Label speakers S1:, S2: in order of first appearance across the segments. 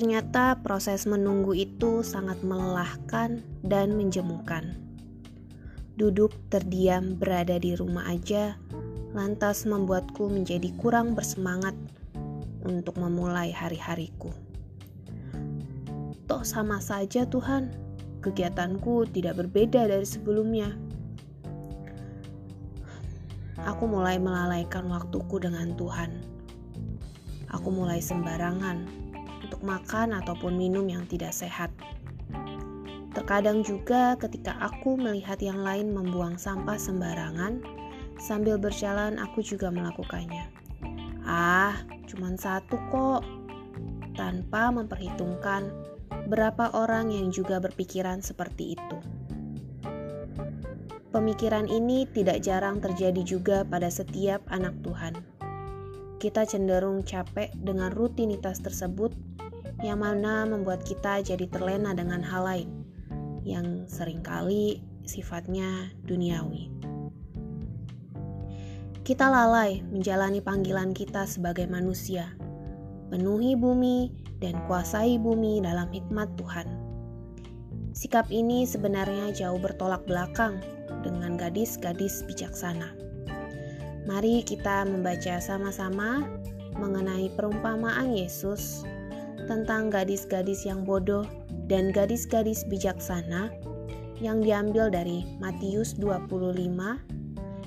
S1: Ternyata proses menunggu itu sangat melelahkan dan menjemukan. Duduk terdiam berada di rumah aja lantas membuatku menjadi kurang bersemangat untuk memulai hari-hariku. Toh sama saja Tuhan, kegiatanku tidak berbeda dari sebelumnya. Aku mulai melalaikan waktuku dengan Tuhan. Aku mulai sembarangan untuk makan ataupun minum yang tidak sehat. Terkadang juga ketika aku melihat yang lain membuang sampah sembarangan, sambil berjalan aku juga melakukannya. Ah, cuman satu kok. Tanpa memperhitungkan berapa orang yang juga berpikiran seperti itu. Pemikiran ini tidak jarang terjadi juga pada setiap anak Tuhan. Kita cenderung capek dengan rutinitas tersebut yang mana membuat kita jadi terlena dengan hal lain yang sering kali sifatnya duniawi. Kita lalai menjalani panggilan kita sebagai manusia, penuhi bumi dan kuasai bumi dalam hikmat Tuhan. Sikap ini sebenarnya jauh bertolak belakang dengan gadis-gadis bijaksana. Mari kita membaca sama-sama mengenai perumpamaan Yesus tentang gadis-gadis yang bodoh dan gadis-gadis bijaksana yang diambil dari Matius 25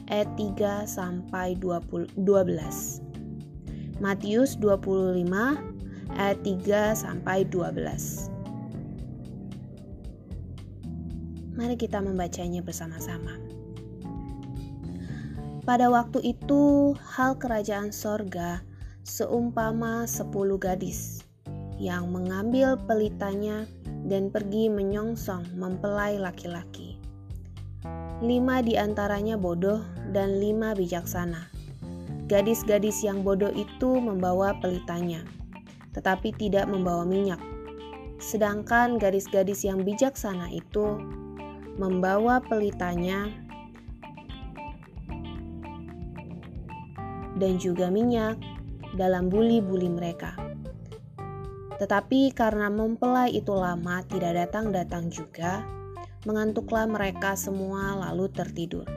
S1: ayat 3 sampai 20, 12. Matius 25 ayat 3 sampai 12. Mari kita membacanya bersama-sama. Pada waktu itu, hal kerajaan sorga seumpama sepuluh gadis yang mengambil pelitanya dan pergi menyongsong mempelai laki-laki. Lima di antaranya bodoh dan lima bijaksana. Gadis-gadis yang bodoh itu membawa pelitanya, tetapi tidak membawa minyak. Sedangkan gadis-gadis yang bijaksana itu membawa pelitanya dan juga minyak dalam buli-buli mereka. Tetapi karena mempelai itu lama tidak datang-datang juga, mengantuklah mereka semua lalu tertidur.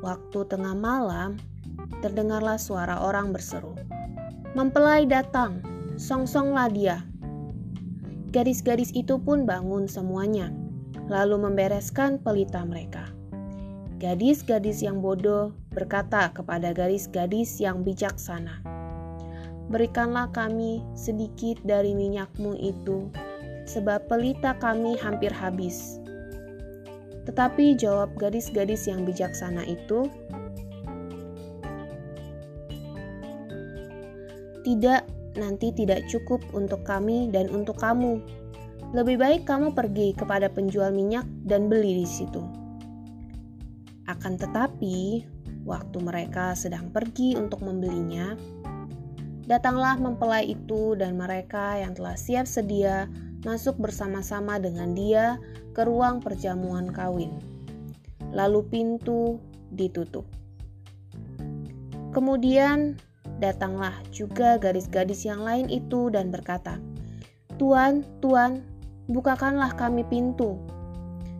S1: Waktu tengah malam, terdengarlah suara orang berseru, "Mempelai datang, song-songlah dia." Gadis-gadis itu pun bangun semuanya, lalu membereskan pelita mereka. Gadis-gadis yang bodoh berkata kepada gadis-gadis yang bijaksana, berikanlah kami sedikit dari minyakmu itu, sebab pelita kami hampir habis. Tetapi jawab gadis-gadis yang bijaksana itu, "Tidak, nanti tidak cukup untuk kami dan untuk kamu. Lebih baik kamu pergi kepada penjual minyak dan beli di situ." Akan tetapi, waktu mereka sedang pergi untuk membelinya, Datanglah mempelai itu dan mereka yang telah siap sedia masuk bersama-sama dengan dia ke ruang perjamuan kawin. Lalu pintu ditutup. Kemudian datanglah juga gadis-gadis yang lain itu dan berkata, "Tuan, tuan, bukakanlah kami pintu."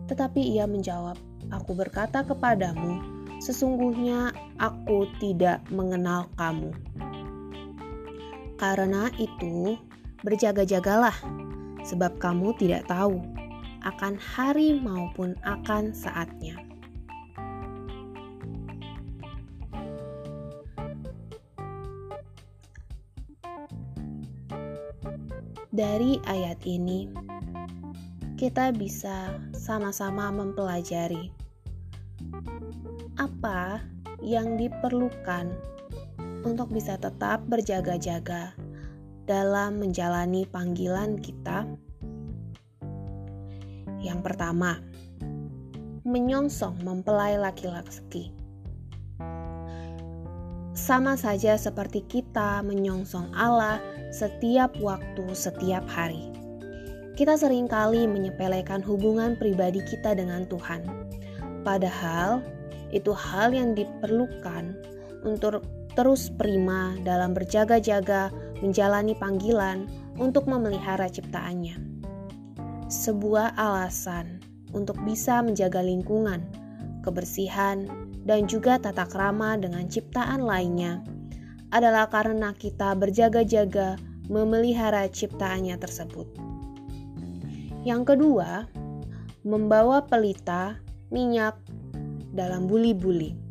S1: Tetapi ia menjawab, "Aku berkata kepadamu, sesungguhnya aku tidak mengenal kamu." Karena itu, berjaga-jagalah, sebab kamu tidak tahu akan hari maupun akan saatnya. Dari ayat ini, kita bisa sama-sama mempelajari apa yang diperlukan untuk bisa tetap berjaga-jaga dalam menjalani panggilan kita. Yang pertama, menyongsong mempelai laki-laki. Sama saja seperti kita menyongsong Allah setiap waktu, setiap hari. Kita sering kali menyepelekan hubungan pribadi kita dengan Tuhan, padahal itu hal yang diperlukan untuk terus prima dalam berjaga-jaga menjalani panggilan untuk memelihara ciptaannya. Sebuah alasan untuk bisa menjaga lingkungan, kebersihan, dan juga tata krama dengan ciptaan lainnya adalah karena kita berjaga-jaga memelihara ciptaannya tersebut. Yang kedua, membawa pelita, minyak dalam buli-buli.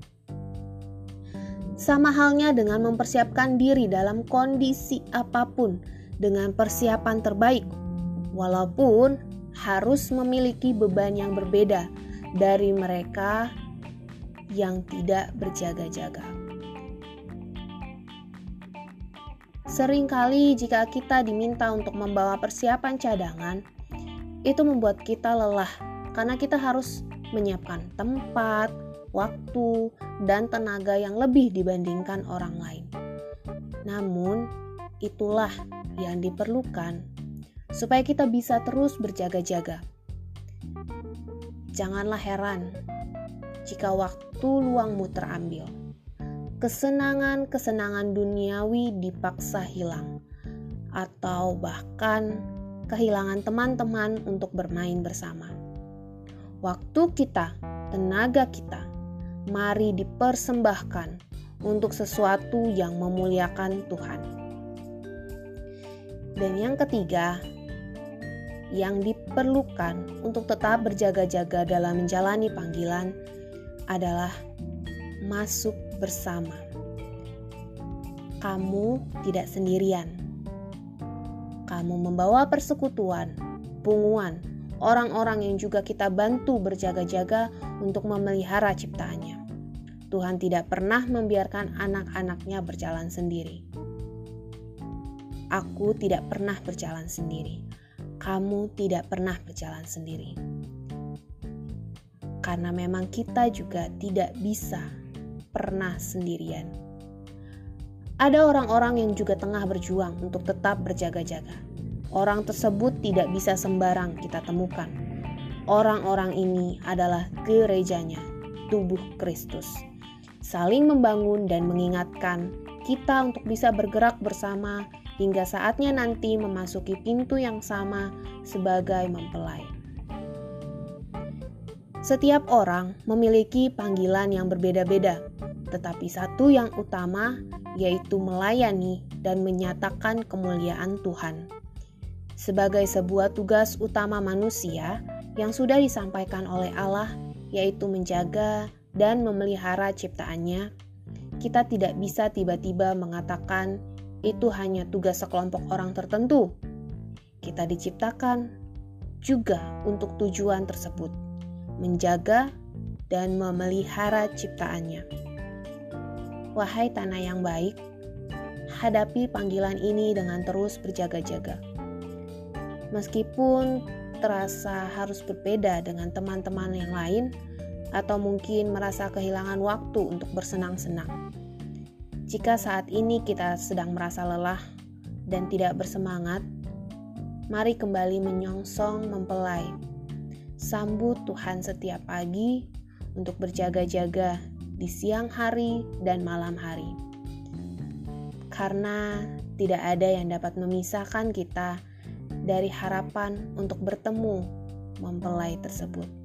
S1: Sama halnya dengan mempersiapkan diri dalam kondisi apa pun dengan persiapan terbaik, walaupun harus memiliki beban yang berbeda dari mereka yang tidak berjaga-jaga. Seringkali, jika kita diminta untuk membawa persiapan cadangan, itu membuat kita lelah karena kita harus menyiapkan tempat, waktu, dan tenaga yang lebih dibandingkan orang lain. Namun, itulah yang diperlukan supaya kita bisa terus berjaga-jaga. Janganlah heran jika waktu luangmu terambil. Kesenangan-kesenangan duniawi dipaksa hilang, atau bahkan kehilangan teman-teman untuk bermain bersama. Waktu kita, tenaga kita, mari dipersembahkan untuk sesuatu yang memuliakan Tuhan. Dan yang ketiga, yang diperlukan untuk tetap berjaga-jaga dalam menjalani panggilan adalah masuk bersama. Kamu tidak sendirian. Kamu membawa persekutuan, punguan, orang-orang yang juga kita bantu berjaga-jaga untuk memelihara ciptaannya. Tuhan tidak pernah membiarkan anak-anaknya berjalan sendiri. Aku tidak pernah berjalan sendiri. Kamu tidak pernah berjalan sendiri. Karena memang kita juga tidak bisa pernah sendirian. Ada orang-orang yang juga tengah berjuang untuk tetap berjaga-jaga. Orang tersebut tidak bisa sembarang kita temukan. Orang-orang ini adalah gerejanya, tubuh Kristus saling membangun dan mengingatkan kita untuk bisa bergerak bersama hingga saatnya nanti memasuki pintu yang sama sebagai mempelai. Setiap orang memiliki panggilan yang berbeda-beda, tetapi satu yang utama yaitu melayani dan menyatakan kemuliaan Tuhan. Sebagai sebuah tugas utama manusia yang sudah disampaikan oleh Allah, yaitu menjaga dan memelihara ciptaannya, kita tidak bisa tiba-tiba mengatakan itu hanya tugas sekelompok orang tertentu. Kita diciptakan juga untuk tujuan tersebut, menjaga dan memelihara ciptaannya. Wahai tanah yang baik, hadapi panggilan ini dengan terus berjaga-jaga. Meskipun terasa harus berbeda dengan teman-teman yang lain, atau mungkin merasa kehilangan waktu untuk bersenang-senang. Jika saat ini kita sedang merasa lelah dan tidak bersemangat, mari kembali menyongsong mempelai. Sambut Tuhan setiap pagi untuk berjaga-jaga di siang hari dan malam hari. Karena tidak ada yang dapat memisahkan kita dari harapan untuk bertemu mempelai tersebut.